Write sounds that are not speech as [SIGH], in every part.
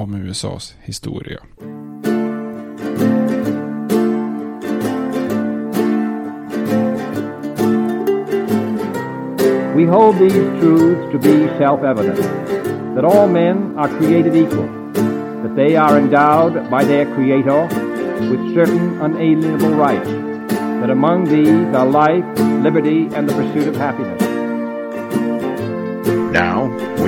om USAs historia. We hold these truths to be self-evident, that all men are created equal, that they are endowed by their Creator with certain unalienable rights, that among these are life, liberty, and the pursuit of happiness. Now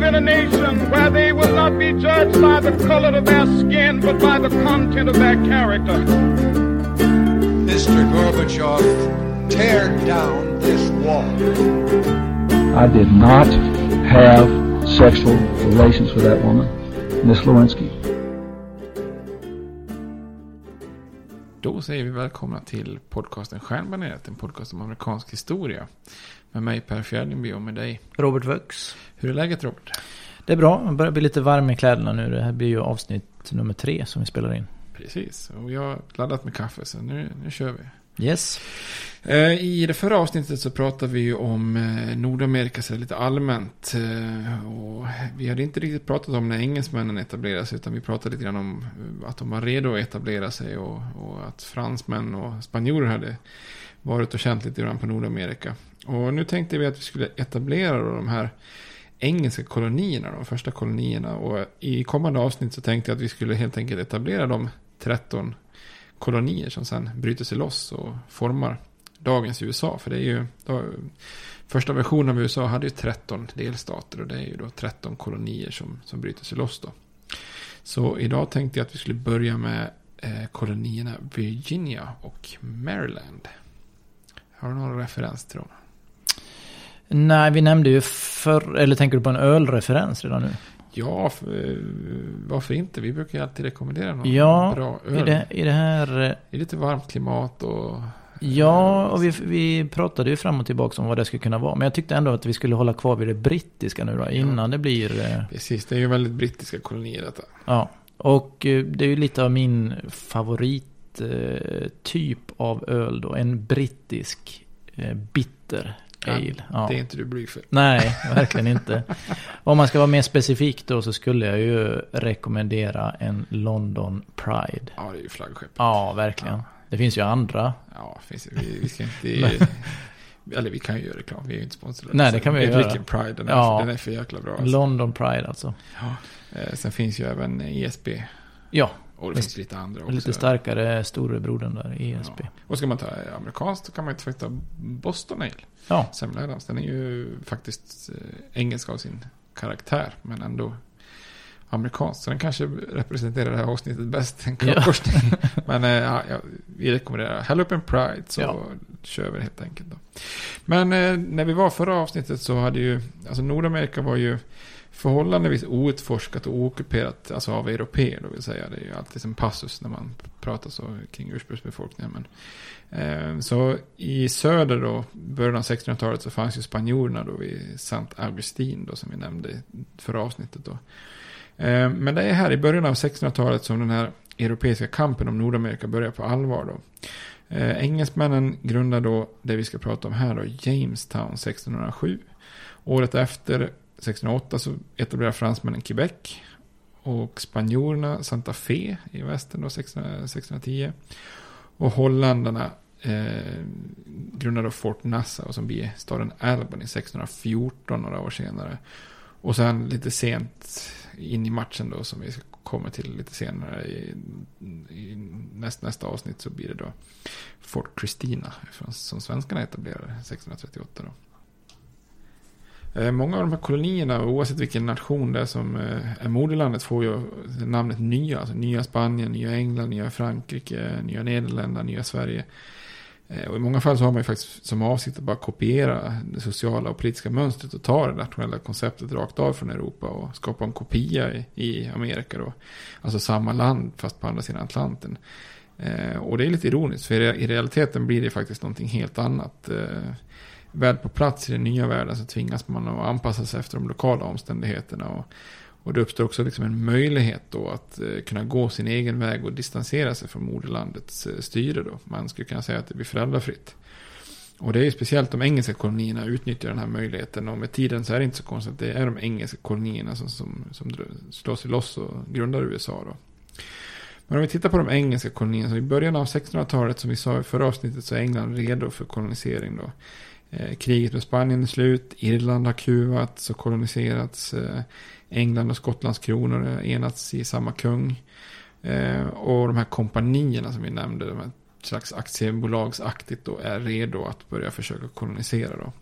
live in a nation where they will not be judged by the color of their skin, but by the content of their character. Mr. Gorbachev, tear down this wall. I did not have sexual relations with that woman, Miss Lewinsky. Då säger vi välkomna till podcasten Stjärnbaneret, en podcast om amerikansk historia. Med mig Per Fjärdingby och med dig. Robert Vux. Hur är läget Robert? Det är bra, jag börjar bli lite varm i kläderna nu. Det här blir ju avsnitt nummer tre som vi spelar in. Precis, och jag har laddat med kaffe så nu, nu kör vi. Yes. Eh, I det förra avsnittet så pratade vi ju om eh, Nordamerika så lite allmänt. Eh, och vi hade inte riktigt pratat om när engelsmännen etablerade sig utan vi pratade lite grann om att de var redo att etablera sig och, och att fransmän och spanjorer hade varit och känt lite grann på Nordamerika. Och nu tänkte vi att vi skulle etablera de här engelska kolonierna, de första kolonierna. Och i kommande avsnitt så tänkte jag att vi skulle helt enkelt etablera de 13 kolonier som sen bryter sig loss och formar dagens USA. För det är ju, då, första versionen av USA hade ju 13 delstater och det är ju då 13 kolonier som, som bryter sig loss då. Så idag tänkte jag att vi skulle börja med eh, kolonierna Virginia och Maryland. Har du någon referens till dem? Nej, vi nämnde ju för eller tänker du på en ölreferens redan nu? Ja, för, varför inte? Vi brukar ju alltid rekommendera någon ja, bra öl. I det, i det här... Det är lite varmt klimat och... Ja, och vi, vi pratade ju fram och tillbaka om vad det skulle kunna vara. Men jag tyckte ändå att vi skulle hålla kvar vid det brittiska nu då, innan ja. det blir... Precis, det är ju väldigt brittiska kolonier detta. Ja. Och eh, det är ju lite av min favorittyp av öl då. En brittisk eh, bitter ale. Ja. Det är inte du blyg för. Nej, verkligen inte. Om man ska vara mer specifik då så skulle jag ju rekommendera en London Pride. Ja, det är ju flaggskeppet. Ja, verkligen. Det finns ju andra. Ja, finns, vi, vi ska inte... eller vi kan ju göra reklam, vi är ju inte sponsrade. Nej, det kan vi vi göra. dricker Pride, den är, Ja. den är för jäkla bra. Alltså. London Pride alltså. Ja. Eh, sen finns ju även ESB. Ja, Och det finns lite andra också. lite starkare storebrodern där, ESB. Ja. Och ska man ta amerikanskt så kan man ju faktiskt ta Boston Ale. Ja. Adams. Den är ju faktiskt eh, engelsk av sin karaktär. Men ändå amerikansk. Så den kanske representerar det här avsnittet bäst. En Ja. [LAUGHS] men eh, ja, ja, vi rekommenderar Halloween Pride. Så Ja. kör vi det helt enkelt. Då. Men eh, när vi var förra avsnittet så hade ju. Alltså Nordamerika var ju förhållandevis outforskat och ockuperat. Alltså av europeer då vill säga. Det är ju alltid som passus när man pratar så kring ursprungsbefolkningen. Men, Ehm, så i söder då, början av 1600-talet så fanns ju spanjorerna då vid Sant Augustin då som vi nämnde i förra avsnittet då. Ehm, men det är här i början av 1600-talet som den här europeiska kampen om Nordamerika börjar på allvar då. Ehm, engelsmännen grundar då det vi ska prata om här då, Jamestown 1607. Året efter, 1608, så etablerar fransmännen Quebec. Och spanjorerna Santa Fe i västern då, 1610. Och holländarna eh, grundar då Fort Nassau som blir staden Albany 1614 några år senare. Och sen lite sent in i matchen då som vi kommer till lite senare i, i näst, nästa avsnitt så blir det då Fort Christina som svenskarna etablerade 1638 då. Eh, många av de här kolonierna, oavsett vilken nation det är som eh, är moderlandet, får ju namnet nya. Alltså nya Spanien, nya England, nya Frankrike, nya Nederländerna, nya Sverige. Eh, och i många fall så har man ju faktiskt som avsikt att bara kopiera det sociala och politiska mönstret och ta det nationella konceptet rakt av från Europa och skapa en kopia i, i Amerika då. Alltså samma land fast på andra sidan Atlanten. Eh, och det är lite ironiskt för i i realiteten blir det faktiskt någonting helt annat. Eh, väl på plats i den nya världen så tvingas man att anpassa sig efter de lokala omständigheterna. Och, och det uppstår också liksom en möjlighet då att eh, kunna gå sin egen väg och distansera sig från moderlandets eh, styre då. Man skulle kunna säga att det blir föräldrafritt. Och det är ju speciellt de engelska kolonierna utnyttjar den här möjligheten. Och med tiden så är det inte så konstigt att det är de engelska kolonierna som, som, som slår sig loss och grundar USA då. Men om vi tittar på de engelska kolonierna. Så i början av 1600-talet som vi sa i förra avsnittet så är England redo för kolonisering då. Eh, kriget med Spanien är slut. Irland har kuvats och koloniserats. Eh, England och Skottlands kronor har enats i samma kung. Eh, och de här kompanierna som vi nämnde, de här slags aktiebolagsaktigt då, är redo att börja försöka kolonisera då.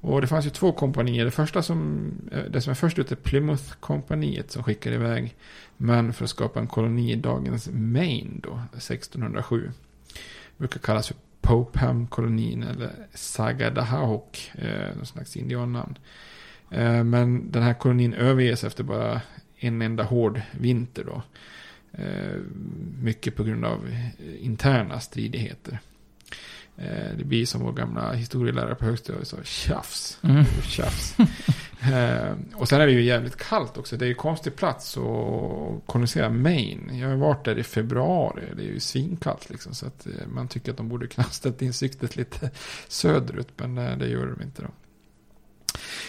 Och det fanns ju två kompanier. Det första som, det som är först ut är Plymouth-kompaniet som skickade iväg män för att skapa en koloni i dagens Maine då, 1607. Det brukar kallas för Popeham-kolonin eller Sagadahoc, eh, någon slags indiannamn. Eh, men den här kolonin överges efter bara en enda hård vinter då. Eh, mycket på grund av interna stridigheter. Eh, det blir som vår gamla historielärare på högstadiet sa, tjafs. Mm. tjafs. [LAUGHS] eh, och sen är det ju jävligt kallt också. Det är ju konstig plats att kolonisera Maine. Jag har varit där i februari. Det är ju svinkallt liksom. Så att eh, man tycker att de borde kunna ha ställt in siktet lite söderut. Men eh, det gör de inte då.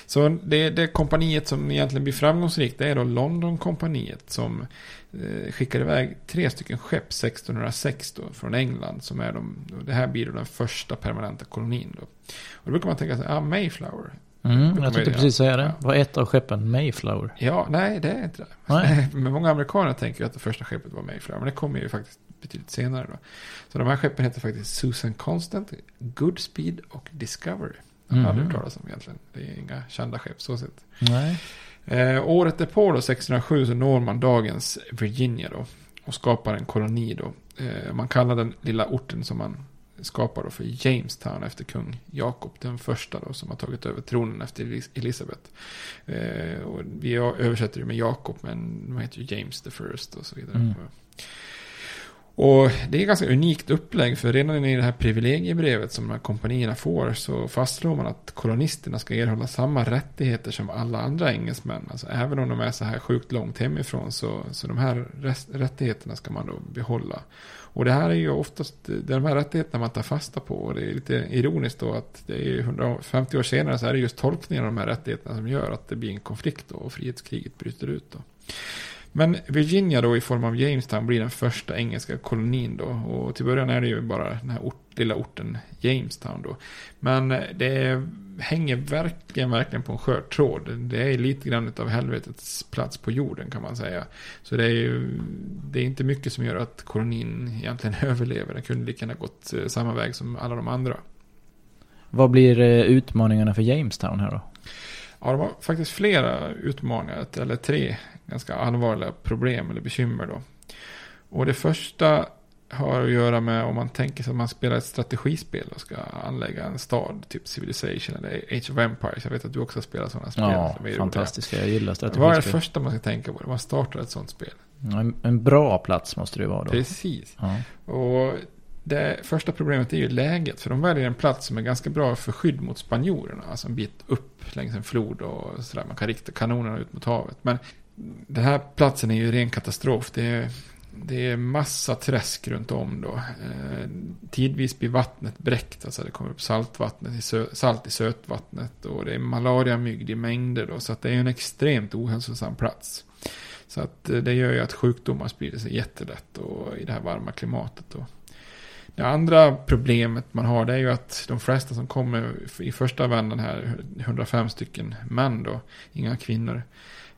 Så det, det kompaniet som egentligen blir framgångsrikt det är då Londonkompaniet som eh, skickar iväg tre stycken skepp 1606 då, från England. Som är de, det här blir då den första permanenta kolonin då. Och då brukar man tänka sig, ah Mayflower. Mm, jag tänkte precis säga det. Var ett av skeppen Mayflower? Ja, nej det är inte det. Nej. Men många amerikaner tänker ju att det första skeppet var Mayflower. Men det kommer ju faktiskt betydligt senare då. Så de här skeppen heter faktiskt Susan Constant, Goodspeed och Discovery. Jag har aldrig Mhm. hört talas om egentligen. Det är inga kända skepp så sett. Nej. Eh, året därpå då, 1607, så når man dagens Virginia då. Och skapar en koloni då. Eh, man kallar den lilla orten som man skapar då för Jamestown efter kung Jakob den första då. Som har tagit över tronen efter Elis- Elisabeth. Eh, och vi översätter det med Jakob men man heter ju James the first och så vidare. Mm. Och det är ganska unikt upplägg för redan i det här privilegiebrevet som de här kompanierna får så fastslår man att kolonisterna ska erhålla samma rättigheter som alla andra engelsmän. Alltså även om de är så här sjukt långt hemifrån så, så de här rättigheterna ska man då behålla. Och det här är ju oftast det är de här rättigheterna man tar fasta på. Och det är lite ironiskt då att det är 150 år senare så är det just tolkningen av de här rättigheterna som gör att det blir en konflikt då och frihetskriget bryter ut då. Men Virginia då i form av Jamestown blir den första engelska kolonin då. Och till början är det ju bara den här ort, lilla orten Jamestown då. Men det är hänger verkligen, verkligen på en skör tråd. Det är lite grann av helvetets plats på jorden kan man säga. Så det är ju, det är inte mycket som gör att kolonin egentligen [LAUGHS] överlever. Den kunde lika gärna gått eh, samma väg som alla de andra. Vad blir eh, utmaningarna för Jamestown här då? Ja, det var faktiskt flera utmaningar, eller tre ganska allvarliga problem eller bekymmer då. Och det första har att göra med om man tänker sig att man spelar ett strategispel och ska anlägga en stad, typ Civilization eller Age of Empires. Jag vet att du också har spelat sådana spel. Ja, fantastiska. Jag gillar strategispel. Vad är det första man ska tänka på när man startar ett sånt spel? En, en bra plats måste det vara då. Precis. Ja. Och det första problemet är ju läget. För de väljer en plats som är ganska bra för skydd mot spanjorerna. Alltså en bit upp längs en flod och sådär. Man kan rikta kanonerna ut mot havet. Men den här platsen är ju ren katastrof. Det är, det är massa träsk runt om då. Eh, tidvis blir vattnet bräckt, alltså det kommer upp saltvattnet i sö, salt i sötvattnet. Och det är malariamygg i mängder då. Så att det är en extremt ohälsosam plats. Så att eh, det gör ju att sjukdomar sprider sig jättelätt och i det här varma klimatet då. Det andra problemet man har det är ju att de flesta som kommer i första vändan här, 105 stycken män då, inga kvinnor.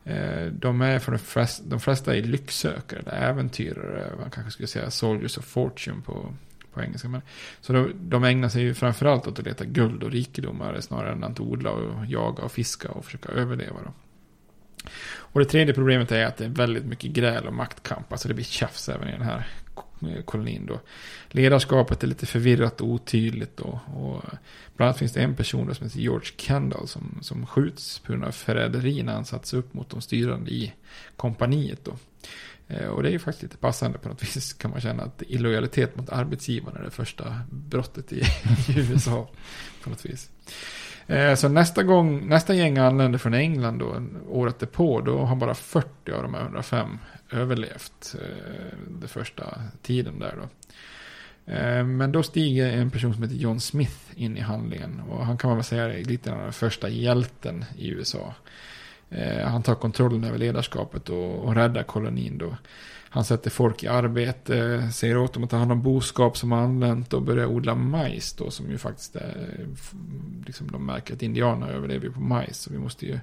Eh, de är för de flesta, de flesta är lycksökare, eller äventyrare, man kanske skulle säga soldiers of fortune på, på engelska. Men, så de, de ägnar sig ju framförallt åt att leta guld och rikedomar snarare än att odla och jaga och fiska och försöka överleva. Då. Och det tredje problemet är att det är väldigt mycket gräl och maktkamp. Alltså det blir tjafs även i den här Eh, kolonin då. Ledarskapet är lite förvirrat och otydligt då. Och eh, bland annat finns det en person då som heter George Kendall som, som skjuts på grund av förräderi när han satts upp mot de styrande i kompaniet då. Eh, och det är ju faktiskt lite passande på något [LAUGHS] vis kan man känna att illojalitet mot arbetsgivaren är det första brottet i, [LAUGHS] i USA. På något vis. Eh, så nästa gång, nästa gäng anländer från England då, året därpå, då har bara 40 av de här 105 överlevt eh, den första tiden där då. Eh, men då stiger en person som heter John Smith in i handlingen. Och han kan man väl säga är lite av den första hjälten i USA. Eh, han tar kontrollen över ledarskapet och, och räddar kolonin då. Han sätter folk i arbete, säger åt dem att ta hand om boskap som anlänt och börjar odla majs då som ju faktiskt är, liksom de märker att indianerna överlever på majs så vi måste ju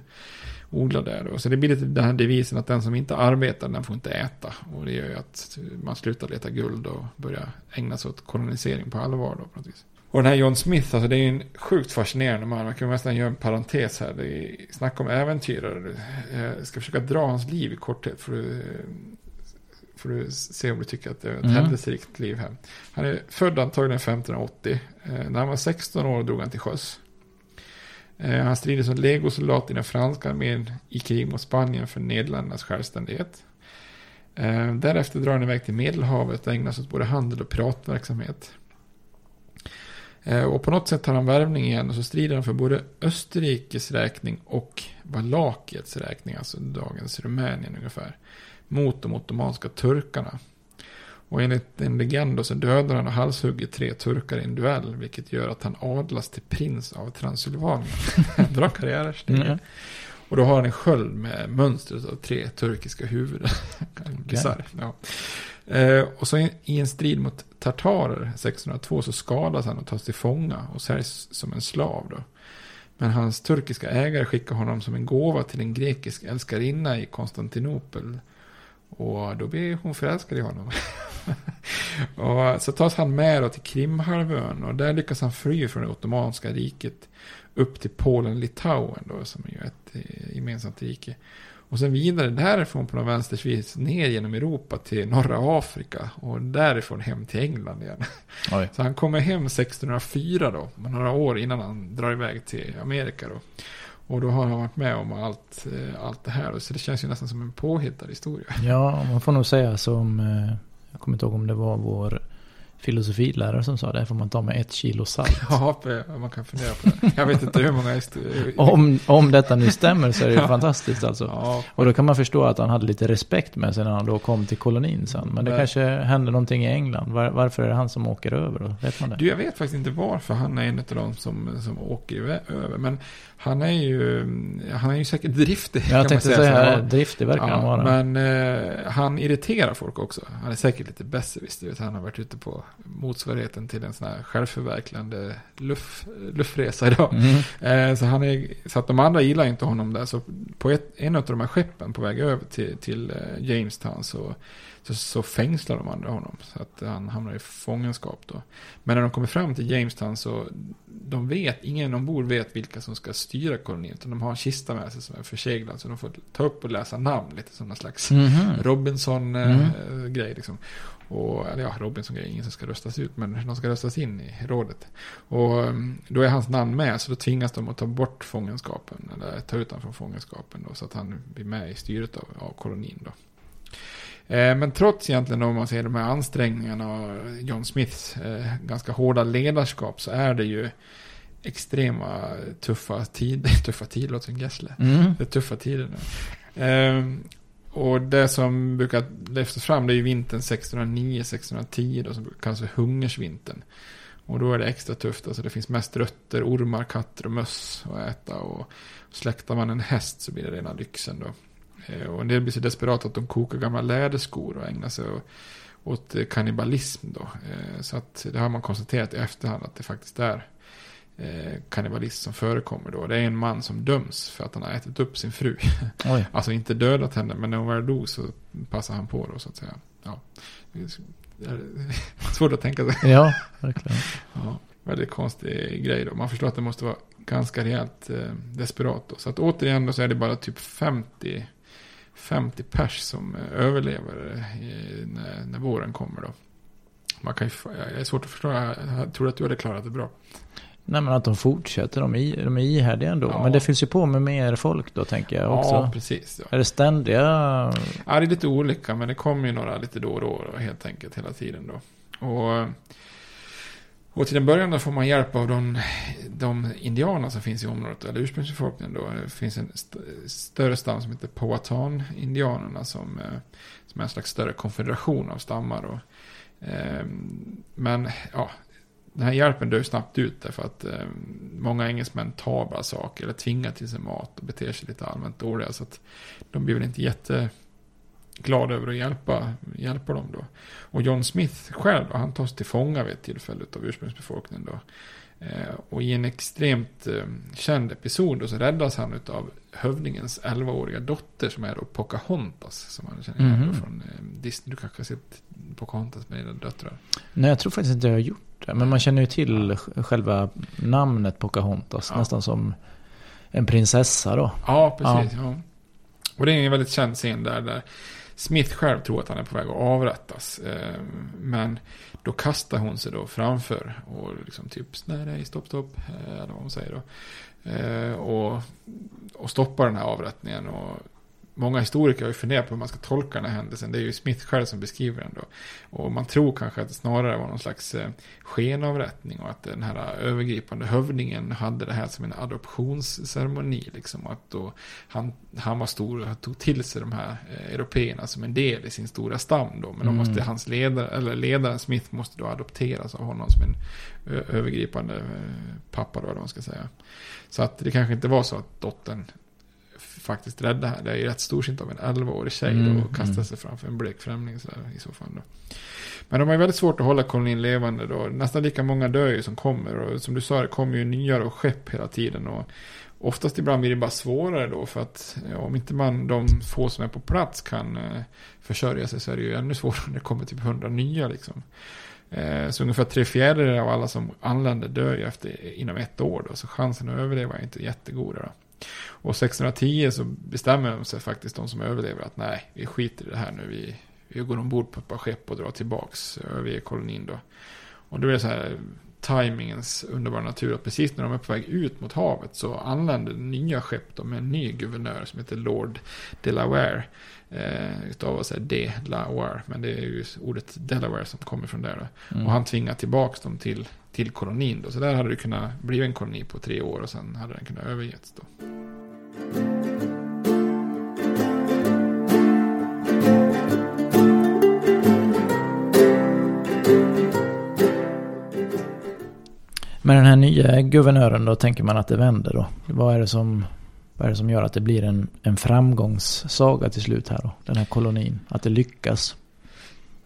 odla där då. Så det blir lite den här devisen att den som inte arbetar den får inte äta och det gör ju att man slutar leta guld och börjar ägna sig åt kolonisering på allvar då på något vis. Och den här John Smith, alltså det är en sjukt fascinerande man. Man kan nästan göra en parentes här. Det är snack om äventyrare. Jag ska försöka dra hans liv i korthet. För eh, Får du se om du tycker att det är ett mm. händelserikt liv här. Han är född antagligen 1580. Eh, när han var 16 år drog han till sjöss. Eh, han strider som legosoldat i den franska armén i krig mot Spanien för Nederländernas självständighet. Eh, därefter drar han iväg till Medelhavet och ägnar sig åt både handel och piratverksamhet. Och på något sätt tar han värvning igen och så strider han för både Österrikes räkning och Valakiets räkning, alltså dagens Rumänien ungefär mot de ottomanska turkarna. Och enligt en legend så dödar han och halshugger tre turkar i en duell. Vilket gör att han adlas till prins av Transylvanien. [LAUGHS] Bra karriärsteg. Mm. Och då har han en sköld med mönstret av tre turkiska huvuden. [LAUGHS] Bisarr. Ja. Eh, och så i en strid mot tartarer 1602 så skadas han och tas till fånga och säljs som en slav. Då. Men hans turkiska ägare skickar honom som en gåva till en grekisk älskarinna i Konstantinopel. Och då blir hon förälskad i honom. [LAUGHS] och så tas han med då till Krimhalvön och där lyckas han fly från det ottomanska riket upp till Polen-Litauen då som är ett eh, gemensamt rike. Och sen vidare därifrån på någon vänstersvis ner genom Europa till norra Afrika och därifrån hem till England igen. [LAUGHS] Oj. Så han kommer hem 1604 då, några år innan han drar iväg till Amerika då. Och då har han varit med om allt, eh, allt det här. Så det känns ju nästan som en påhittad historia. Ja, man får nog säga som eh, jag kommer inte ihåg om det var vår filosofilärare som sa det, får man ta med ett kilo salt. [LAUGHS] Ja, man kan fundera på det. Jag vet inte hur många... [LAUGHS] om, om detta nu stämmer så är det ju [LAUGHS] fantastiskt alltså. Ja. Och då kan man förstå att han hade lite respekt med sig när han då kom till kolonin sen. Men det Nej. kanske hände någonting i England. Var, varför är det han som åker över då? Vet man det? Du, jag vet faktiskt inte varför han är en av de som, som åker över. Men han är ju, han är ju säkert driftig. Jag tänkte säga, säga driftig verkar ja, han vara. Men eh, han irriterar folk också. Han är säkert lite besserwisser. Han har varit ute på motsvarigheten till en sån här självförverkligande luff, luffresa idag. Mm. Eh, så, han är, så att de andra gillar inte honom där. Så på ett, en av de här skeppen på väg över till, till eh, Jamestown så så, fängslar de andra honom. Så att han hamnar i fångenskap då. Men när de kommer fram till Jamestown så de vet, ingen ombord vet vilka som ska styra kolonin. Utan de har en kista med sig som är förseglad. Så de får ta upp och läsa namn lite som någon slags mm -hmm. Robinson-grej. Mm. liksom. Och, eller ja, Robinson-grej, ingen som ska röstas ut. Men de ska röstas in i rådet. Och mm, då är hans namn med. Så då tvingas de att ta bort fångenskapen. Eller ta ut honom från fångenskapen. Då, så att han blir med i styret av, av kolonin. Då. Eh, men trots egentligen om man ser de här ansträngningarna och John Smiths eh, ganska hårda ledarskap så är det ju extrema tuffa tider. [LAUGHS] Tuffa tider låter som Gessle. Mm. Det är tuffa tider nu. Ehm, och det som brukar lyftas fram det är ju vintern 1609-1610 då som kallas för hungersvintern. Och då är det extra tufft. Alltså det finns mest rötter, ormar, katter och möss att äta. Och släktar man en häst så blir det rena lyxen då. Eh, och en del blir så desperata att de kokar gamla läderskor och ägnar sig åt kannibalism då. Eh, så att det har man konstaterat i efterhand att det faktiskt är eh, kannibalism som förekommer då. Det är en man som döms för att han har ätit upp sin fru. [LAUGHS] Oj. Alltså inte dödat henne, men när hon väl dog så passar han på då så att säga. Ja. [LAUGHS] Svårt att tänka sig. Ja, verkligen. [LAUGHS] Ja, väldigt konstig grej då. Man förstår att det måste vara ganska rejält eh, desperat då. Så att återigen då så är det bara typ 50 50 pers som överlever när, när våren kommer då. Man kan ju, jag är svårt att förstå, jag tror att du hade klarat det bra. Nej men att de fortsätter, de är, de är ihärdiga ändå. Ja. Men det finns ju på med mer folk då tänker jag också. Ja, precis. Ja. Är det ständiga? Ja, det är lite olika, men det kommer ju några lite då och då helt enkelt hela tiden då. Och och till en början då får man hjälp av de, de indianer som finns i området, eller ursprungsbefolkningen då. Det finns en st större stam som heter Powhatan-indianerna som, eh, som är en slags större konfederation av stammar. Och, eh, men ja, den här hjälpen dör snabbt ut därför att eh, många engelsmän tar bara saker eller tvingar till sig mat och beter sig lite allmänt dåliga. Så att de blir väl inte jätte glad över att hjälpa, hjälpa dem då. Och John Smith själv då, han tas till fånga vid ett tillfälle av ursprungsbefolkningen då. Eh, och i en extremt eh, känd episod då så räddas han av hövdingens 11-åriga dotter som är då Pocahontas. Som man känner igen mm -hmm. från eh, Disney. Du kanske har sett Pocahontas med dina döttrar? Nej, jag tror faktiskt inte jag har gjort det. Men man känner ju till själva namnet Pocahontas. Ja. Nästan som en prinsessa då. Ja, precis. Ja. ja. Och det är en väldigt känd scen där, där Smith själv tror att han är på väg att avrättas. Eh, men då kastar hon sig då framför och liksom typ nej, nej, stopp, stopp, eh, eller vad hon säger då. Eh, och, och stoppar den här avrättningen. Och många historiker har ju funderat på hur man ska tolka den här händelsen. Det är ju Smith själv som beskriver den då. Och man tror kanske att det snarare var någon slags eh, skenavrättning och att den här övergripande hövdingen hade det här som en adoptionsceremoni. Liksom. Att då han, han var stor och tog till sig de här eh, européerna som en del i sin stora stam då. Men då måste mm. hans ledare, eller ledaren Smith måste då adopteras av honom som en övergripande eh, pappa då, eller vad man ska säga. Så att det kanske inte var så att dottern faktiskt rädda här. Det är ju rätt storsint av en 11-årig tjej mm, och kasta mm. sig framför en blek främling så där, i så fall. Då. Men de har ju väldigt svårt att hålla kolonin levande då. Nästan lika många dör ju som kommer. Och som du sa, det kommer ju nya och skepp hela tiden. Och oftast ibland blir det bara svårare då. För att ja, om inte man, de få som är på plats kan eh, försörja sig så är det ju ännu svårare när det kommer typ hundra nya liksom. Eh, så ungefär tre fjärdedelar av alla som anländer dör ju efter, inom ett år då. Så chansen att överleva är inte jättegoda. Då. Och 1610 så bestämmer de sig faktiskt, de som överlever, att nej, vi skiter i det här nu. Vi, vi går ombord på ett par skepp och drar tillbaks, över kolonin då. Och då är det så här, tajmingens underbara natur. att precis när de är på väg ut mot havet så anländer nya skepp då, med en ny guvernör som heter Lord Delaware. Eh, utav sig Delaware, men det är ju ordet Delaware som kommer från där. Mm. Och han tvingar tillbaka dem till, till kolonin då. Så där hade det kunnat bli en koloni på tre år och sen hade den kunnat övergetts då. Med den här nya guvernören då tänker man att det vänder då. Vad är det som, vad är det som gör att det blir en, en framgångssaga till slut här då? Den här kolonin, att det lyckas.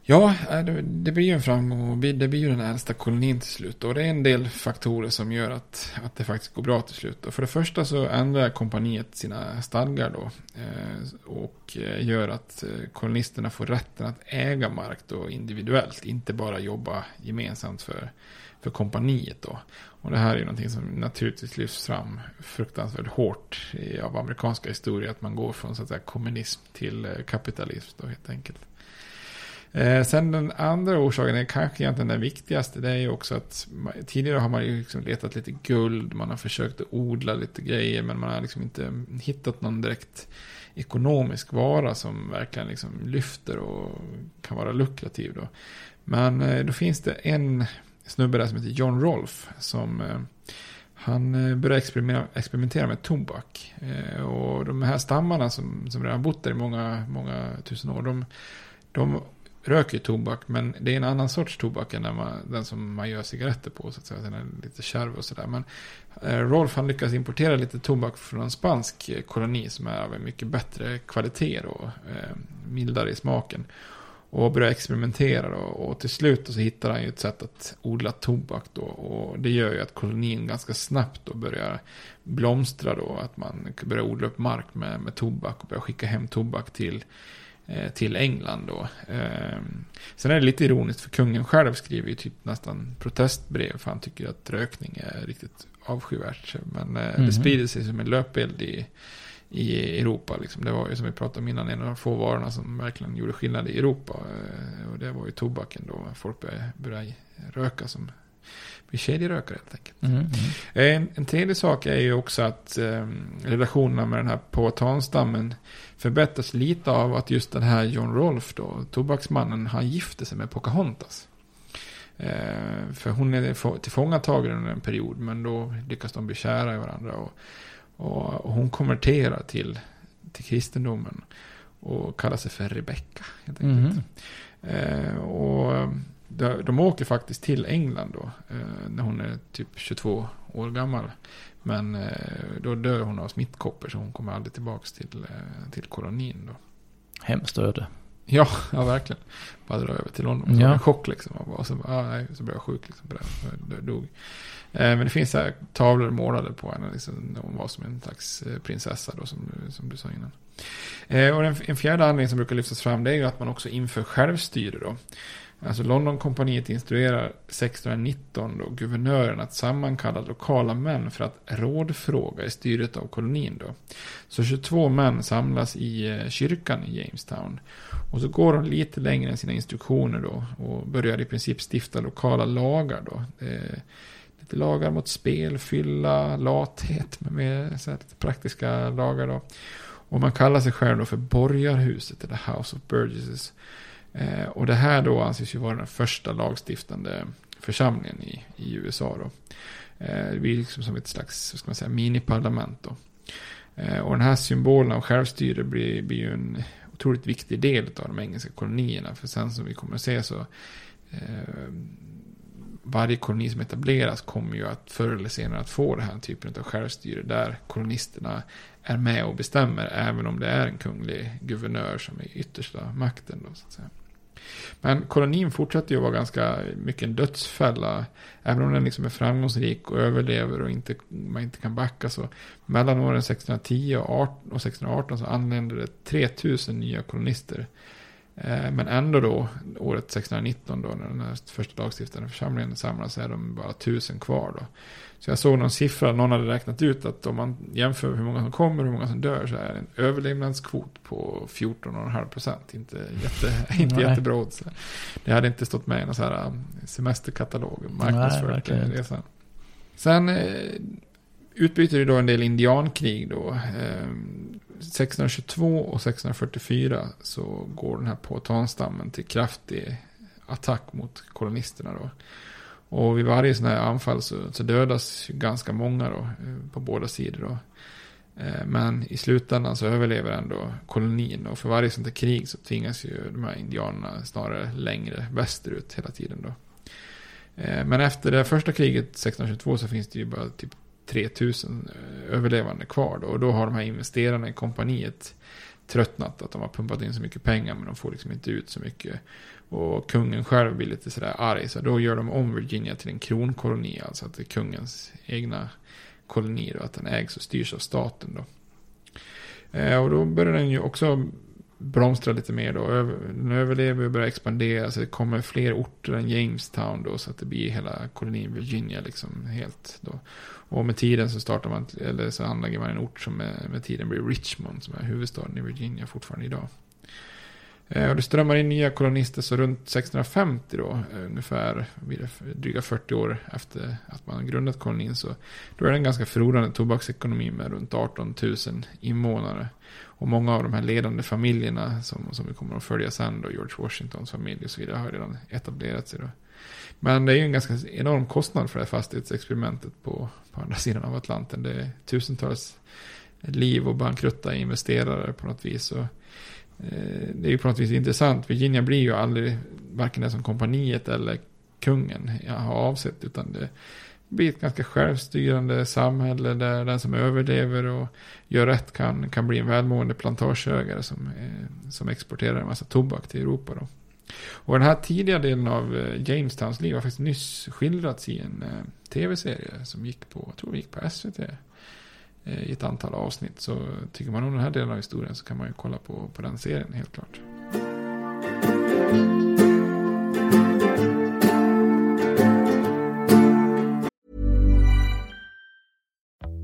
Ja, eh, det blir ju en framgång och det blir ju den äldsta kolonin till slut. Och det är en del faktorer som gör att, att det faktiskt går bra till slut. Och för det första så ändrar kompaniet sina stadgar då. Eh, och eh, gör att kolonisterna får rätten att äga mark då individuellt. Inte bara jobba gemensamt för för kompaniet då. Och det här är ju någonting som naturligtvis lyfts fram fruktansvärt hårt i, av amerikanska historia. Att man går från så att säga kommunism till eh, kapitalism då helt enkelt. Eh, sen den andra orsaken är kanske egentligen den viktigaste. Det är ju också att tidigare har man ju liksom letat lite guld. Man har försökt att odla lite grejer. Men man har liksom inte hittat någon direkt ekonomisk vara som verkligen liksom lyfter och kan vara lukrativ då. Men eh, då finns det en snubbe där som heter John Rolf. Som, eh, han eh, började experimentera, experimentera med tobak. Eh, och de här stammarna som, som redan bott där i många, många tusen år. De, de röker tobak. Men det är en annan sorts tobak än den, man, den som man gör cigaretter på. Så att säga. Den är lite kärv och sådär. Men Rolf han lyckas importera lite tobak från en spansk koloni. Som är av en mycket bättre kvalitet och mildare i smaken. Och börjar experimentera då. Och till slut så hittar han ju ett sätt att odla tobak då. Och det gör ju att kolonin ganska snabbt då börjar blomstra då. Att man börjar odla upp mark med, med tobak och börjar skicka hem tobak till, eh, till England då. Eh, sen är det lite ironiskt för kungen själv skriver ju typ nästan protestbrev. För han tycker att rökning är riktigt avskyvärt. Men mm -hmm. det mhm. sprider sig som en löpeld i i Europa. Liksom. Det var ju som vi pratade om innan en av de få varorna som verkligen gjorde skillnad i Europa. Eh, och det var ju tobaken då. Folk började, började röka som blir kedjerökare helt enkelt. Mm, mm. En, en tredje sak är ju också att eh, relationerna med den här påtanstammen förbättras lite av att just den här John Rolf då, tobaksmannen, han gifte sig med Pocahontas. Eh, för hon är tillfångatagen under en period, men då lyckas de bli kära i varandra. Och, och, hon konverterar till, till kristendomen. Och kallar sig för Rebecka. Helt enkelt. Mm. Eh, och de, de åker faktiskt till England då. Eh, när hon är typ 22 år gammal. Men eh, då dör hon av smittkoppor. Så hon kommer aldrig tillbaka till, eh, till kolonin då. Hemskt öde. Ja, ja verkligen. Bara dra över till London. Ja. En chock liksom. Och så, ah, nej, så blev jag sjuk liksom på det. Dog. Eh, men det finns här tavlor målade på henne. Liksom, hon var som en slags eh, prinsessa då, som, som du sa innan. Eh, och en, en fjärde anledning som brukar lyftas fram det är ju att man också inför självstyre då. Alltså Londonkompaniet instruerar 1619 då guvernören att sammankalla lokala män för att rådfråga i styret av kolonin då. Så 22 män samlas i eh, kyrkan i Jamestown. Och så går de lite längre än sina instruktioner då och börjar i princip stifta lokala lagar då. Eh, Lite lagar mot spel, fylla, lathet med med så här, lite praktiska lagar då. Och man kallar sig själv då för borgarhuset, eller House of Burgesses. Eh, och det här då anses ju vara den första lagstiftande församlingen i, i USA då. Eh, det blir liksom som ett slags, ska man säga, miniparlament då. Eh, och den här symbolen av självstyre blir, blir ju en otroligt viktig del av de engelska kolonierna. För sen som vi kommer att se så eh, varje koloni som etableras kommer ju att förr eller senare att få den här typen av självstyre där kolonisterna är med och bestämmer även om det är en kunglig guvernör som är yttersta makten. Då, så att säga. Men kolonin fortsätter ju att vara ganska mycket en dödsfälla. Även om den liksom är framgångsrik och överlever och inte, man inte kan backa så. Mellan åren 1610 och, 1618 så anländer det 3000 nya kolonister men ändå då, året 1619 då, när den här första lagstiftande församlingen samlas, så är de bara tusen kvar då. Så jag såg någon siffra, någon hade räknat ut att om man jämför hur många som kommer och hur många som dör så är det en överlevnadskvot på 14,5 procent. Inte, jätte, [LAUGHS] inte jättebra odds. Det hade inte stått med i någon så här um, semesterkatalog, marknadsfört resan. Sen eh, utbyter det då en del indiankrig då. 1622 och 1644 så går den här påtanstammen till kraftig attack mot kolonisterna då. Och vid varje sån här anfall så, så dödas ganska många då, eh, på båda sidor då. Eh, men i slutändan så överlever ändå kolonin och för varje sånt här krig så tvingas ju de här indianerna snarare längre västerut hela tiden då. Eh, men efter det första kriget 1622 så finns det ju bara typ 3000 eh, överlevande kvar då. Och då har de här investerarna i kompaniet tröttnat att de har pumpat in så mycket pengar men de får liksom inte ut så mycket. Och kungen själv blir lite sådär arg. Så då gör de om Virginia till en kronkoloni. Alltså att det är kungens egna koloni. Då, att den ägs och styrs av staten då. Eh, och då börjar den ju också blomstrar lite mer då. Den överlever och börjar expandera. Så det kommer fler orter än Jamestown då. Så att det blir hela kolonin Virginia liksom helt då. Och med tiden så startar man, eller så anlägger man en ort som med, med tiden blir Richmond. Som är huvudstaden i Virginia fortfarande idag. Eh, och det strömmar in nya kolonister så runt 1650 då, eh, ungefär dryga 40 år efter att man grundat kolonin, så då är det en ganska förlorande tobaksekonomi med runt 18 000 invånare. Och många av de här ledande familjerna som, som vi kommer att följa sen då, George Washingtons familj och så vidare, har redan etablerat sig då. Men det är ju en ganska enorm kostnad för det här fastighetsexperimentet på, på andra sidan av Atlanten. Det är tusentals liv och bankrutta investerare på något vis. Och Eh, det är ju på något vis intressant. Virginia blir ju aldrig varken det som kompaniet eller kungen har avsett. Utan det blir ett ganska självstyrande samhälle där den som överlever och gör rätt kan, kan bli en välmående plantageägare som, eh, som exporterar en massa tobak till Europa. Då. Och den här tidiga delen av eh, Jamestowns liv har faktiskt nyss skildrats i en eh, tv-serie som gick på, jag tror gick på SVT. Eh, i ett antal avsnitt. Så tycker man om den här delen av historien så kan man ju kolla på, på den serien helt klart.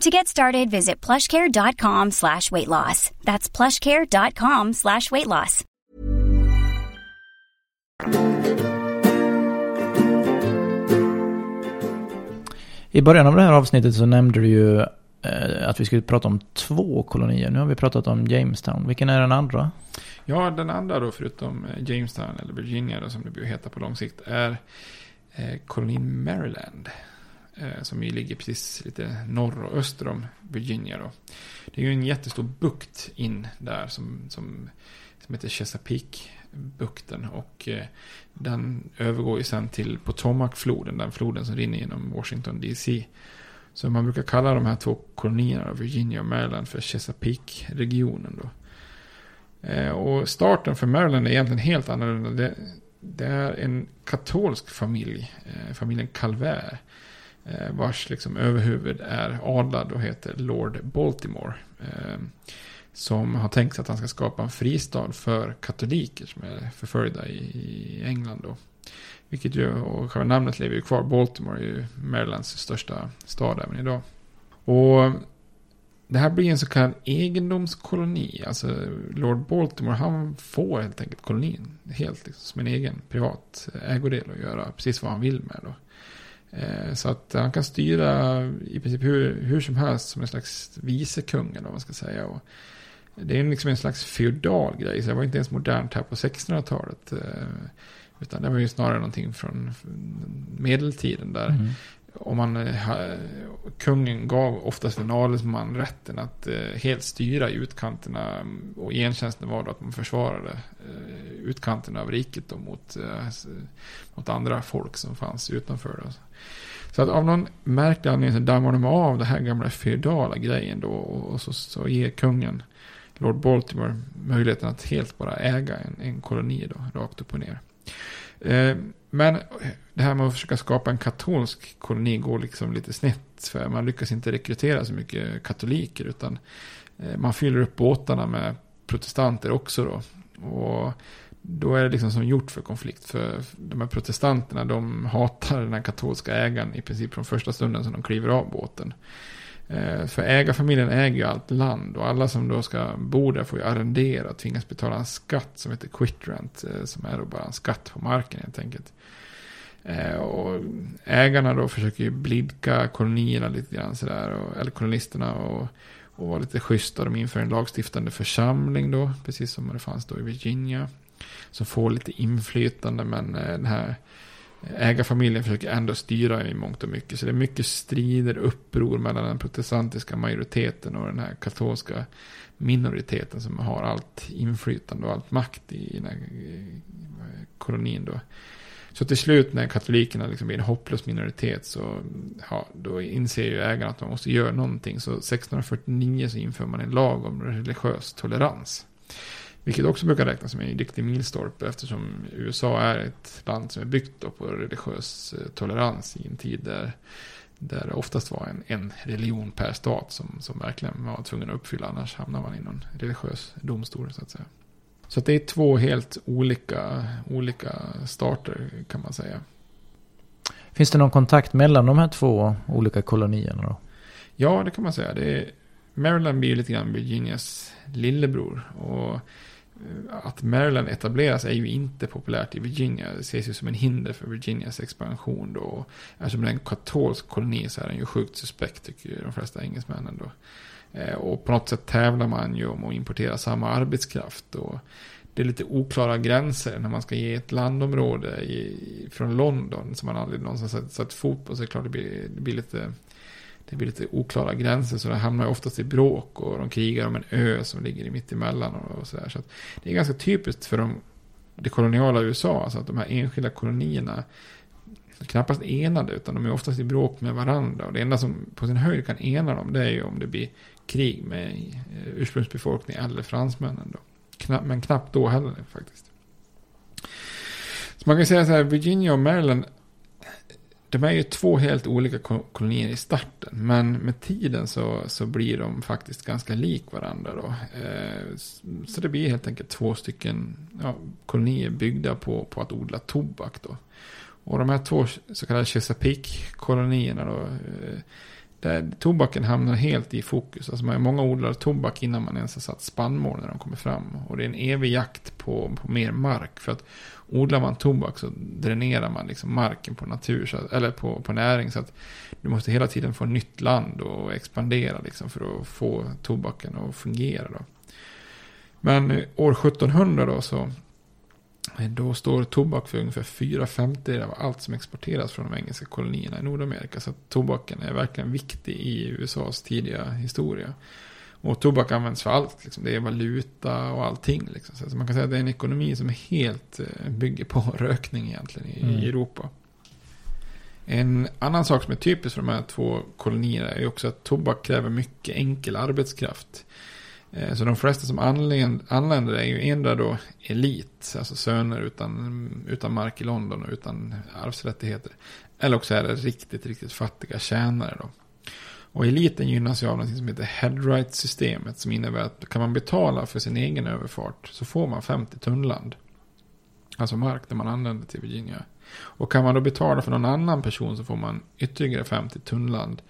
To get started, visit plushcare.com slash weight loss. That's plushcare.com slash weight loss. I början av det här avsnittet så nämnde du ju eh, att vi skulle prata om två kolonier. Nu har vi pratat om Jamestown. Vilken är den andra? Ja, den andra då förutom eh, Jamestown eller Virginia då, som det blir heta på lång sikt är eh, kolonin Maryland. Eh, som ju ligger precis lite norr och öster om Virginia då. Det är ju en jättestor bukt in där som, som, som heter Chesapeake bukten. Och eh, den övergår ju sen till Potomacfloden, den floden som rinner genom Washington DC. Så man brukar kalla de här två kolonierna, Virginia och Maryland, för Chesapeake-regionen. Då. Eh, och starten för Maryland är egentligen helt annorlunda. Det, det är en katolsk familj, eh, familjen Calvert, Eh, vars liksom överhuvud är adlad och heter Lord Baltimore. Eh, som har tänkt sig att han ska skapa en fristad för katoliker som är förföljda i, England. Då. Vilket ju, och själva namnet lever ju kvar. Baltimore är ju Marylands största stad även idag. Och det här blir en så kallad egendomskoloni. Alltså Lord Baltimore han får helt enkelt kolonin helt liksom, som en egen privat ägodel att göra precis vad han vill med. Då. Eh, så att han kan styra i princip hur, hur som helst som en slags vicekung eller vad man ska säga. Och det är liksom en slags feodal grej, så det var inte ens modernt här på 1600-talet. Utan det var ju snarare någonting från medeltiden där. Mm om man, eh, kungen gav oftast en adelsman rätten att eh, helt styra utkanterna och gentjänsten var då att man försvarade utkanten av riket och mot, eh, mot andra folk som fanns utanför. Då. Så att av någon märklig anledning så dammar de av det här gamla feodala grejen då och så, så ger kungen Lord Baltimore möjligheten att helt bara äga en, en koloni då, rakt upp och ner. Eh, men det här med att försöka skapa en katolsk koloni går liksom lite snett. För man lyckas inte rekrytera så mycket katoliker. Utan eh, man fyller upp båtarna med protestanter också då. Och då är det liksom som gjort för konflikt. För de här protestanterna de hatar den här katolska ägaren i princip från första stunden som de kliver av båten. Eh, för ägarfamiljen äger ju allt land och alla som då ska bo där får ju arrendera och tvingas betala en skatt som heter quitrent. Eh, som är då bara en skatt på marken helt enkelt. Eh, och ägarna då försöker ju blidka kolonierna lite grann sådär. Och, eller kolonisterna och, och vara lite schyssta. De inför en lagstiftande församling då. Precis som det fanns då i Virginia. Som får lite inflytande men eh, den här ägarfamiljen försöker ändå styra i mångt och mycket. Så det är mycket strider, uppror mellan den protestantiska majoriteten och den här katolska minoriteten som har allt inflytande och allt makt i den här eh, kolonin då. Så till slut när katolikerna liksom blir en hopplös minoritet så ja, då inser ju ägarna att man måste göra någonting. Så 1649 så inför man en lag om religiös tolerans. Vilket också brukar räknas som en riktig milstolpe eftersom USA är ett land som är byggt på religiös eh, tolerans i en tid där, där det oftast var en, en religion per stat som, som verkligen var tvungen att uppfylla annars hamnar man i någon religiös domstol så att säga. Så att det är två helt olika, olika starter kan man säga. Finns det någon kontakt mellan de här två olika kolonierna då? Ja, det kan man säga. Det är, Maryland blir lite grann Virginias lillebror. Och Eh, att Maryland etableras är ju inte populärt i Virginia. Det ses ju som en hinder för Virginias expansion då. Eftersom det är en katolsk koloni så är den ju sjukt suspekt tycker de flesta engelsmännen då. Eh, och på något sätt tävlar man ju om att importera samma arbetskraft. Och det är lite oklara gränser när man ska ge ett landområde i, från London som man aldrig någonsin satt, satt fot på. Så är klart det blir, det blir lite det blir lite oklara gränser så det hamnar oftast i bråk och de krigar om en ö som ligger mitt emellan och sådär. Så, så det är ganska typiskt för de, det koloniala USA, alltså att de här enskilda kolonierna knappast enade utan de är oftast i bråk med varandra. Och det enda som på sin höjd kan ena dem det är ju om det blir krig med ursprungsbefolkningen eller fransmännen. Då. men knappt då heller faktiskt. Så man kan säga så här, Virginia och Maryland de är ju två helt olika kolonier i starten. Men med tiden så, så blir de faktiskt ganska lik varandra. Då. Eh, så det blir helt enkelt två stycken ja, kolonier byggda på, på att odla tobak. Då. Och de här två så kallade Chesapeake-kolonierna då. Eh, där tobaken hamnar helt i fokus. Alltså många odlar tobak innan man ens har satt spannmål när de kommer fram. Och det är en evig jakt på, på mer mark. För att odlar man tobak så dränerar man liksom marken på natur, så, eller på, på näring. Så att du måste hela tiden få nytt land och expandera liksom för att få tobaken att fungera. Då. Men år 1700 då så då står tobak för ungefär 4 femtedelar av allt som exporteras från de engelska kolonierna i Nordamerika. Så tobaken är verkligen viktig i USAs tidiga historia. Och tobak används för allt. Liksom. Det är valuta och allting. Liksom. Så man kan säga att det är en ekonomi som helt eh, bygger på [LAUGHS] rökning egentligen i, mm. Europa. En annan sak som är typisk för de här två kolonierna är också att tobak kräver mycket enkel arbetskraft. Eh, så de flesta som anländer är ju endera då elit, alltså söner utan, utan mark i London och utan arvsrättigheter. Eller också är det riktigt, riktigt fattiga tjänare då. Och eliten gynnas ju av något som heter headright-systemet. Som innebär att kan man betala för sin egen överfart så får man 50 tunnland. Alltså mark där man anländer till Virginia. Och kan man då betala för någon annan person så får man ytterligare 50 tunnland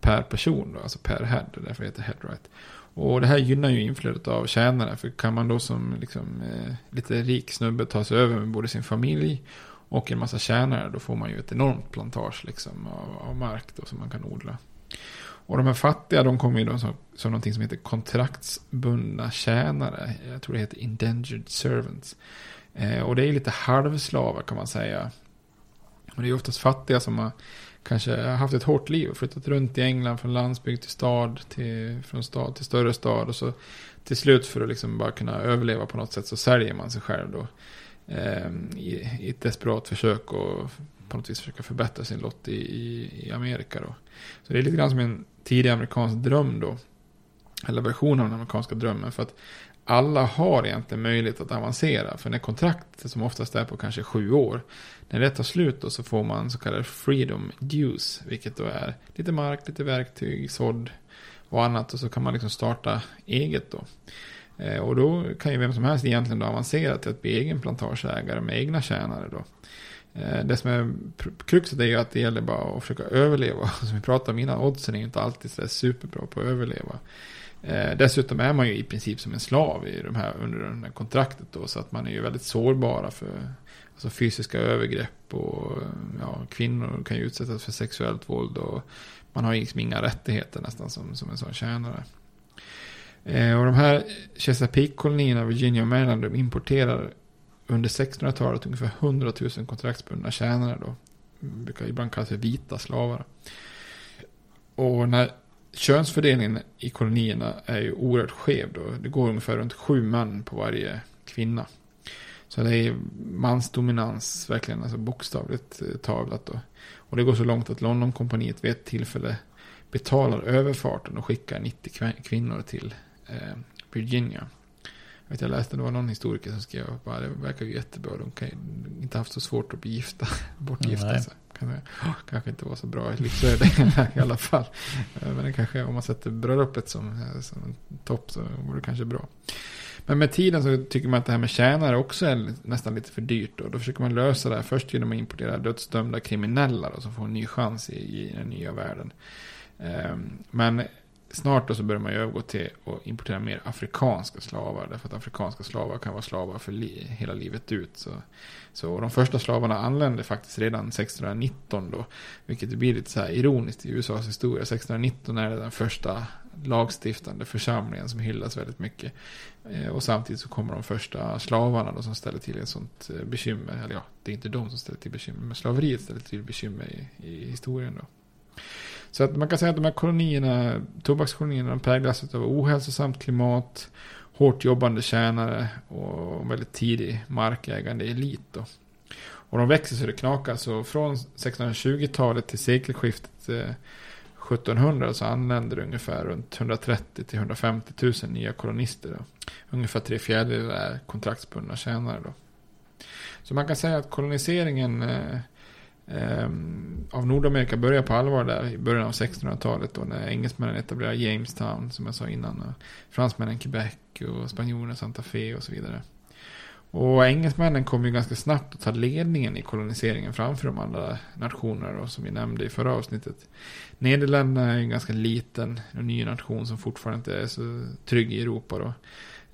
per person. Då, alltså per head. Därför heter det headright. Och det här gynnar ju inflödet av tjänare. För kan man då som liksom, eh, lite rik snubbe ta sig över med både sin familj och en massa tjänare, då får man ju ett enormt plantage liksom, av, av mark då, som man kan odla. Och de här fattiga, de kommer ju då som, som någonting som heter kontraktsbundna tjänare. Jag tror det heter indentured servants. Eh, och det är lite halvslavar kan man säga. Och det är oftast fattiga som har kanske haft ett hårt liv och flyttat runt i England från landsbygd till stad, till, från stad till större stad. Och så till slut för att liksom bara kunna överleva på något sätt så säljer man sig själv då. Eh, i, i, ett desperat försök att på något vis försöka förbättra sin lott i, i, i Amerika då. Så det är lite grann som en tidig amerikansk dröm då. Eller version av den amerikanska drömmen. För att alla har egentligen möjlighet att avancera. För när kontraktet som oftast är på kanske sju år. När det tar slut då så får man så kallade freedom dues. Vilket då är lite mark, lite verktyg, sådd och annat. Och så kan man liksom starta eget då. Eh, och då kan ju vem som helst egentligen då avancera till att bli egen plantageägare med egna tjänare då. Eh, det som är kruxet är ju att det gäller bara att försöka överleva. [LAUGHS] Som vi pratade om innan, oddsen är ju inte alltid så superbra på att överleva. Eh, dessutom är man ju i princip som en slav i de här, under det här kontraktet då. Så att man är ju väldigt sårbara för alltså fysiska övergrepp. Och ja, kvinnor kan ju utsättas för sexuellt våld. Och man har liksom inga rättigheter nästan som, som en sån tjänare. Eh, och de här Chesapeake-kolonierna, Virginia och Maryland, de importerar under 1600-talet ungefär 100 000 kontraktsbundna tjänare då. Brukar ibland kallas för vita slavar. Och när könsfördelningen i kolonierna är ju oerhört skev då. Det går ungefär runt sju män på varje kvinna. Så det är mansdominans, verkligen alltså bokstavligt eh, talat. tavlat då. Och det går så långt att Londonkompaniet vid ett tillfälle betalar överfarten och skickar 90 kvinnor till eh, Virginia vet, jag läste det var någon historiker som skrev att det verkar ju jättebra. De kan ju inte haft så svårt att bli gifta, [LAUGHS] bortgifta sig. Kanske, kanske inte var så bra i livsöde [LAUGHS] i alla fall. Men det kanske, om man sätter bröllopet som, som en topp så vore det kanske bra. Men med tiden så tycker man att det här med tjänare också är nästan lite för dyrt. Och då försöker man lösa det här först genom att importera dödsdömda kriminella då, som får en ny chans i, i den nya världen. Ehm, men snart då så börjar man ju övergå till att importera mer afrikanska slavar. Därför att afrikanska slavar kan vara slavar för li hela livet ut. Så, så de första slavarna anlände faktiskt redan 1619 då. Vilket blir lite så här ironiskt i USAs historia. 1619 är det den första lagstiftande församlingen som hyllas väldigt mycket. Eh, och samtidigt så kommer de första slavarna då som ställer till ett sånt eh, bekymmer. Eller ja, det är inte de som ställer till bekymmer. Men slaveriet ställer till bekymmer i, i historien då. Så att man kan säga att de här kolonierna, tobakskolonierna, präglas av ohälsosamt klimat, hårt jobbande tjänare och väldigt tidig markägande elit. Då. Och de växer så det knakar. Så från 1620-talet till sekelskiftet eh, 1700 så anländer det ungefär runt 130 till 150 000 nya kolonister. Då. Ungefär tre fjärdedelar är kontraktsbundna tjänare. Då. Så man kan säga att koloniseringen eh, Ehm, av Nordamerika börjar på allvar där i början av 1600-talet då när engelsmännen etablerade Jamestown som jag sa innan. fransmännen Quebec och spanjorerna Santa Fe och så vidare. Och engelsmännen kom ju ganska snabbt att ta ledningen i koloniseringen framför de andra nationerna då, som vi nämnde i förra avsnittet. Nederländerna är en ganska liten, och ny nation som fortfarande inte är så trygg i Europa då.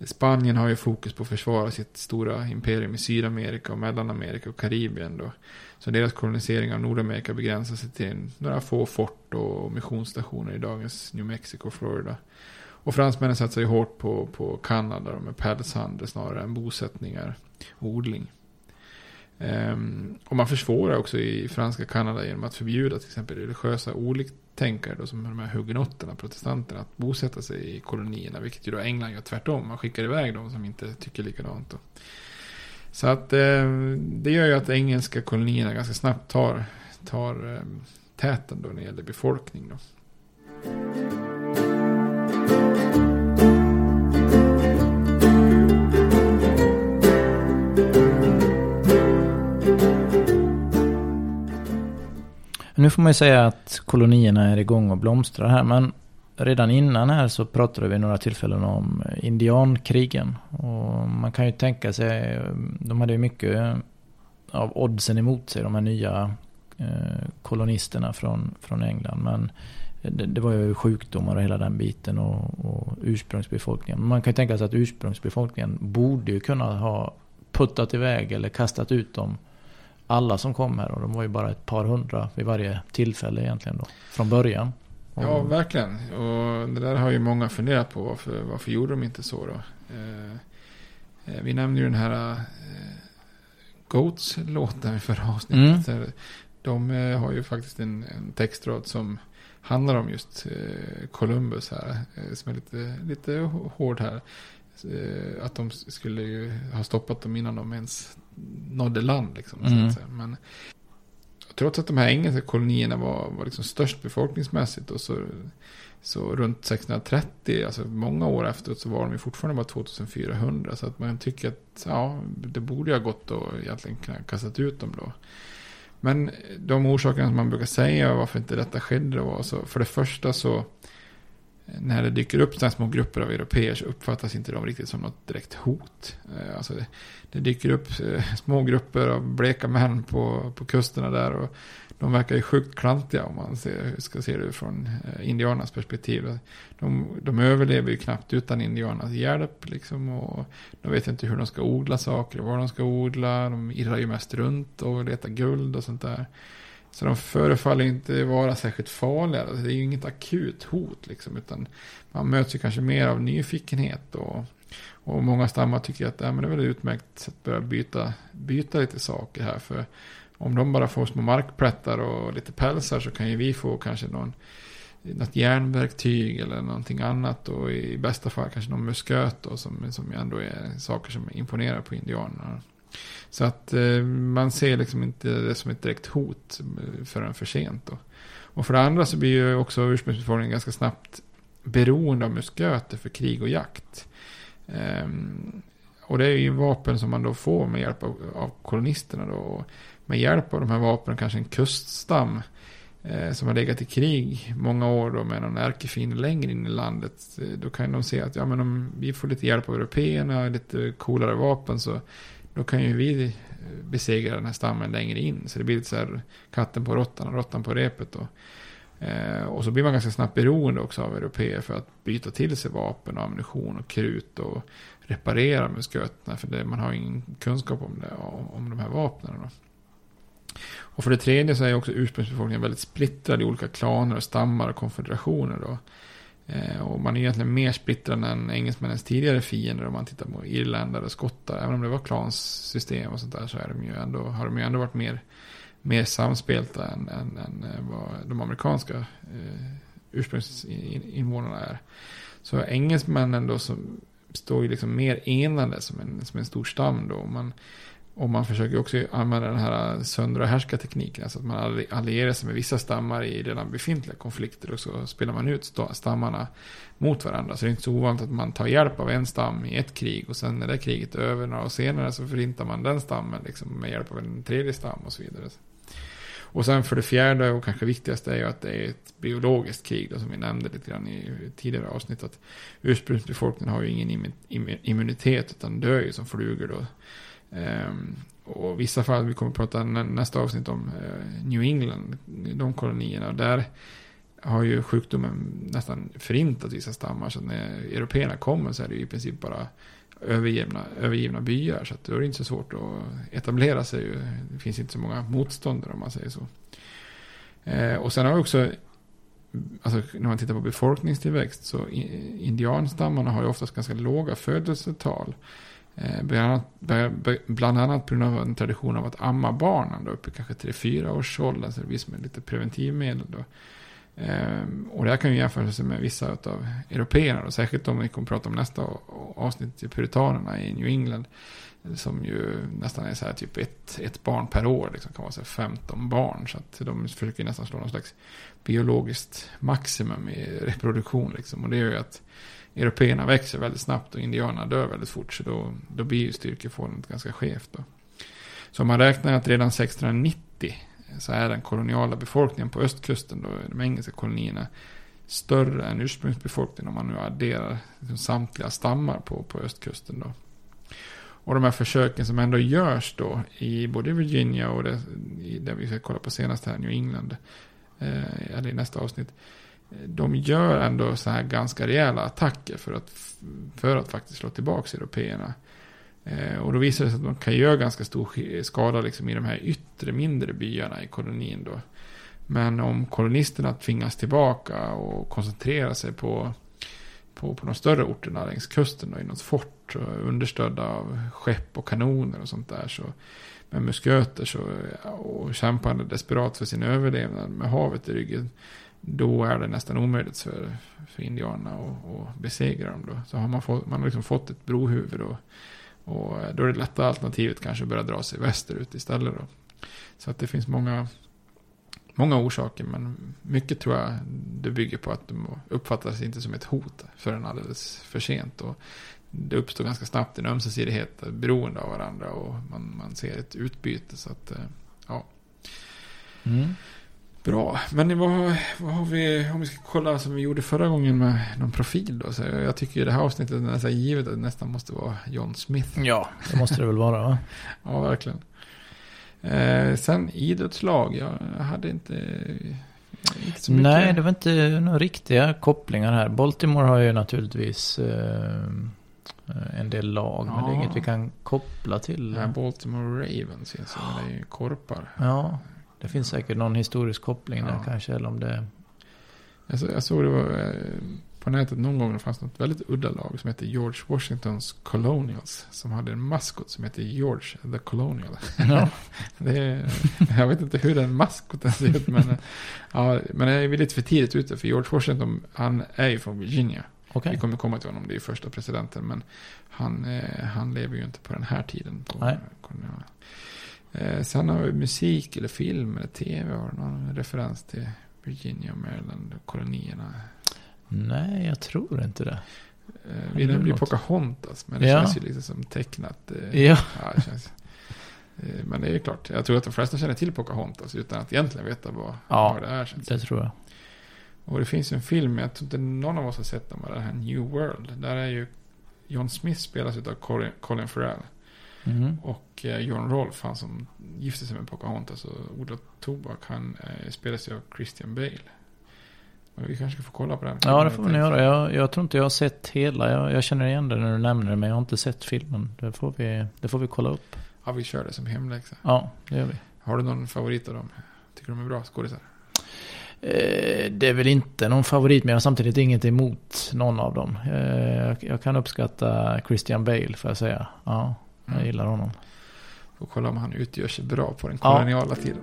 Spanien har ju fokus på att försvara sitt stora imperium i Sydamerika och Mellanamerika och Karibien då. Så deras kolonisering av Nordamerika begränsar sig till några få fort och missionsstationer i dagens New Mexico och Florida. Och fransmännen satsar ju hårt på, på Kanada med pälshandel snarare än bosättningar och odling. Um, och man försvårar också i franska Kanada genom att förbjuda till exempel religiösa tänkare då, som de här hugenotterna, protestanterna, att bosätta sig i kolonierna. Vilket ju då England gör tvärtom. Man skickar iväg de som inte tycker likadant. Då. Så att eh, det gör ju att engelska kolonierna ganska snabbt tar, tar eh, täten då när det gäller befolkning. Då. Nu får man ju säga att kolonierna är igång och blomstrar här. Men redan innan här så pratade vi några tillfällen om indiankrigen. Och man kan ju tänka sig, de hade ju mycket av oddsen emot sig, de här nya eh, kolonisterna från, från England. Men det, det, var ju sjukdomar och hela den biten och, och ursprungsbefolkningen. Men man kan ju tänka sig att ursprungsbefolkningen borde ju kunna ha puttat iväg eller kastat ut dem alla som kom här och de var ju bara ett par hundra vid varje tillfälle egentligen då. Från början. Och, Ja, verkligen. Och det där har ju många funderat på. Varför, varför gjorde de inte så då? Eh, eh, vi nämnde ju den här eh, Goats-låten i förra avsnittet. Mm. De eh, har ju faktiskt en, en textrad som handlar om just eh, Columbus här. Eh, som är lite, lite hård här. Att de skulle ju ha stoppat dem innan de ens nådde land. Liksom, Mm. Men trots att de här engelska kolonierna var, var liksom störst befolkningsmässigt och så, så runt 630, alltså många år efteråt så var de ju fortfarande bara 2400. Så att man tycker att ja, det borde ju ha gått att egentligen kunna kastat ut dem då. Men de orsakerna som man brukar säga varför inte detta skedde var så för det första så när det dyker upp sådana små grupper av europeer så uppfattas inte de riktigt som något direkt hot. Eh, alltså det, det dyker upp eh, små grupper av bleka män på, på kusterna där och de verkar ju sjukt klantiga om man ser, ska se det från eh, indianernas perspektiv. De, de överlever ju knappt utan indianernas hjälp liksom och de vet inte hur de ska odla saker och vad de ska odla. De irrar ju mest runt och letar guld och sånt där. Så de förefaller inte vara särskilt farliga. Alltså, det är ju inget akut hot liksom. Utan man möts ju kanske mer av nyfikenhet. Och, och många stammar tycker att äh, men det är väl ett utmärkt att börja byta, byta lite saker här. För om de bara får små markplättar och lite pälsar så kan ju vi få kanske någon något järnverktyg eller någonting annat och i bästa fall kanske någon musköt då, som, som ju ändå är saker som imponerar på indianerna. Så att eh, man ser liksom inte det som ett direkt hot eh, förrän för sent. Då. Och för det andra så blir ju också ursprungsbefolkningen ganska snabbt beroende av musköter för krig och jakt. Ehm, och det är ju vapen som man då får med hjälp av, av kolonisterna då. Och med hjälp av de här vapnen kanske en kuststam eh, som har legat i krig många år då med någon ärkefiende längre in i landet. Eh, då kan de se att ja, men om vi får lite hjälp av européerna, lite coolare vapen så då kan ju vi besegra den här stammen längre in. Så det blir lite så här katten på råttan och råttan på repet då. Eh, och så blir man ganska snabbt beroende också av europeer för att byta till sig vapen och ammunition och krut och reparera musköterna. För det, man har ingen kunskap om, det, om, om de här vapnen. Då. Och för det tredje så är också ursprungsbefolkningen väldigt splittrad i olika klaner och stammar och konfederationer. Då. Eh, och man är egentligen mer splittrad än engelsmännens tidigare fiender om man tittar på irländare och skottar. Även om det var klanssystem och sånt där så är de ju ändå, har de ju ändå varit mer, mer samspelta än, än, än eh, vad de amerikanska eh, ursprungsinvånarna är. Så engelsmännen då som står ju liksom mer enade som en, som en stor stam då. Man, och man försöker också använda den här söndra och härska tekniken. Alltså att man allierar sig med vissa stammar i redan befintliga konflikter. Och så spelar man ut stammarna mot varandra. Så det är inte så ovanligt att man tar hjälp av en stam i ett krig. Och sen när det kriget är över några år senare så förintar man den stammen liksom med hjälp av en tredje stam och så vidare. Och sen för det fjärde och kanske viktigaste är ju att det är ett biologiskt krig. Då, som vi nämnde lite grann i tidigare avsnitt. Att ursprungsbefolkningen har ju ingen immunitet utan dör ju som flugor då. Ehm, och vissa fall, vi kommer att prata nästa avsnitt om eh, New England, de kolonierna. Där har ju sjukdomen nästan förintat vissa stammar. Så när européerna kommer så är det ju i princip bara övergivna, övergivna byar. Så att då är det inte så svårt att etablera sig. Det finns inte så många motståndare om man säger så. Eh, och sen har vi också, alltså när man tittar på befolkningstillväxt så indianstammarna har ju oftast ganska låga födelsetal. Eh, bland annat, bland annat på grund av en tradition av att amma barnen då uppe i kanske 3-4 års ålder. Så det blir med lite preventivmedel då. Ehm, och det här kan ju jämföras med vissa av européerna då. Särskilt om vi kommer att prata om nästa avsnitt i puritanerna i New England. Som ju nästan är så här typ ett, ett barn per år. Liksom kan vara så 15 barn. Så att de försöker nästan slå någon slags biologiskt maximum i reproduktion liksom. Och det gör ju att européerna växer väldigt snabbt och indianerna dör väldigt fort. Så då, då blir ju styrkeförhållandet ganska skevt. Då. Så man räknar att redan 1690 så är den koloniala befolkningen på östkusten, då, de engelska kolonierna, större än ursprungsbefolkningen om man nu adderar liksom samtliga stammar på, på östkusten. Då. Och de här försöken som ändå görs då i både Virginia och det, i det vi ska kolla på senast här, New England, eh, eller i nästa avsnitt, de gör ändå så här ganska rejäla attacker för att, för att faktiskt slå tillbaka européerna. Eh, och då visar det sig att de kan göra ganska stor skada liksom, i de här yttre mindre byarna i kolonin. Då. Men om kolonisterna tvingas tillbaka och koncentrerar sig på, på, på de större orterna längs kusten och i något fort eh, understödda av skepp och kanoner och sånt där så med musköter så, och kämpande desperat för sin överlevnad med havet i ryggen då är det nästan omöjligt för, för indianerna att besegra dem. Då. Så har man, fått, man har liksom fått ett brohuvud och, och eh, då är det lätta alternativet kanske att börja dra sig västerut istället. Då. Så att det finns många, många orsaker men mycket tror jag det bygger på att de uppfattas inte som ett hot förrän alldeles för sent. Och det uppstår ganska snabbt en ömsesidighet, beroende av varandra och man, man ser ett utbyte. Så att, eh, ja. Mm. Bra, men vad, vad har vi, om vi ska kolla som vi gjorde förra gången med någon profil då. Så jag tycker det här avsnittet är nästan givet att det nästan måste vara John Smith. Ja, det måste det väl vara va? ja, verkligen. Eh, sen idrottslag, jag hade inte, inte så mycket. Nej, det var inte några riktiga kopplingar här. Baltimore har ju naturligtvis eh, en del lag, ja. men det är inget vi kan koppla till. Ja, Baltimore Ravens, alltså, det är ju korpar. Ja. Det finns säkert någon historisk koppling där kanske. Eller om det... Jag, så, jag såg det var, eh, på nätet någon gång det fanns något väldigt udda lag som heter George Washingtons Colonials. Som hade en maskot som heter George the Colonial. Ja. [LAUGHS] är, jag vet inte hur den maskoten ser ut. Men, ja, men jag är lite för tidigt ute. För George Washington han är ju från Virginia. Okay. Vi kommer komma till honom, det är första presidenten. Men han, eh, han lever ju inte på den här tiden. På, Nej. Eh, sen har vi musik eller film eller tv. Har någon referens till Virginia och Maryland kolonierna? Nej, jag tror inte det. Eh, vi nämnde ju Pocahontas, men det ja. känns ju lite som tecknat. Eh, ja. ja det känns, eh, men det är ju klart, jag tror att de flesta känner till Pocahontas utan att egentligen veta vad, ja, vad det är. Känns det tror jag. Och det finns ju en film, jag tror inte någon av oss har sett den, den här New World. Där är ju John Smith spelas av Colin Farrell. Mm. Och eh, John Rolfe, han som gifte sig med Pocahontas och odlade tobak, han eh, spelas ju av Christian Bale. Och vi kanske ska få kolla på den. Ja, det får vi göra. Jag, jag tror inte jag har sett hela. Jag, jag, känner igen det när du nämner det, men jag har inte sett filmen. Det får vi, det får vi kolla upp. Ja, vi kör det som hemläxa. Ja, det gör vi. Har du någon favorit av dem? Tycker de är bra skådisar? Eh, det är väl inte någon favorit, men jag har samtidigt inget emot någon av dem. Eh, jag, jag kan uppskatta Christian Bale, får jag säga. Ja. Jag mm. gillar honom. Får kolla om han utgör sig bra på den koloniala ja. tiden.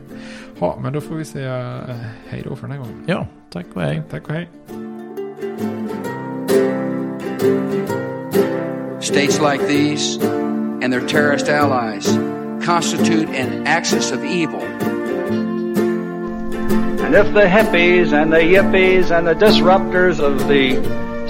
[LAUGHS] ja, men då får vi säga eh, hej då för den här gången. Ja, tack och hej. Tack och hej. States like these and their terrorist allies constitute an axis of evil. And if the hippies and the yippies and the disruptors of the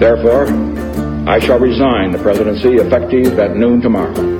Therefore, I shall resign the presidency effective at noon tomorrow.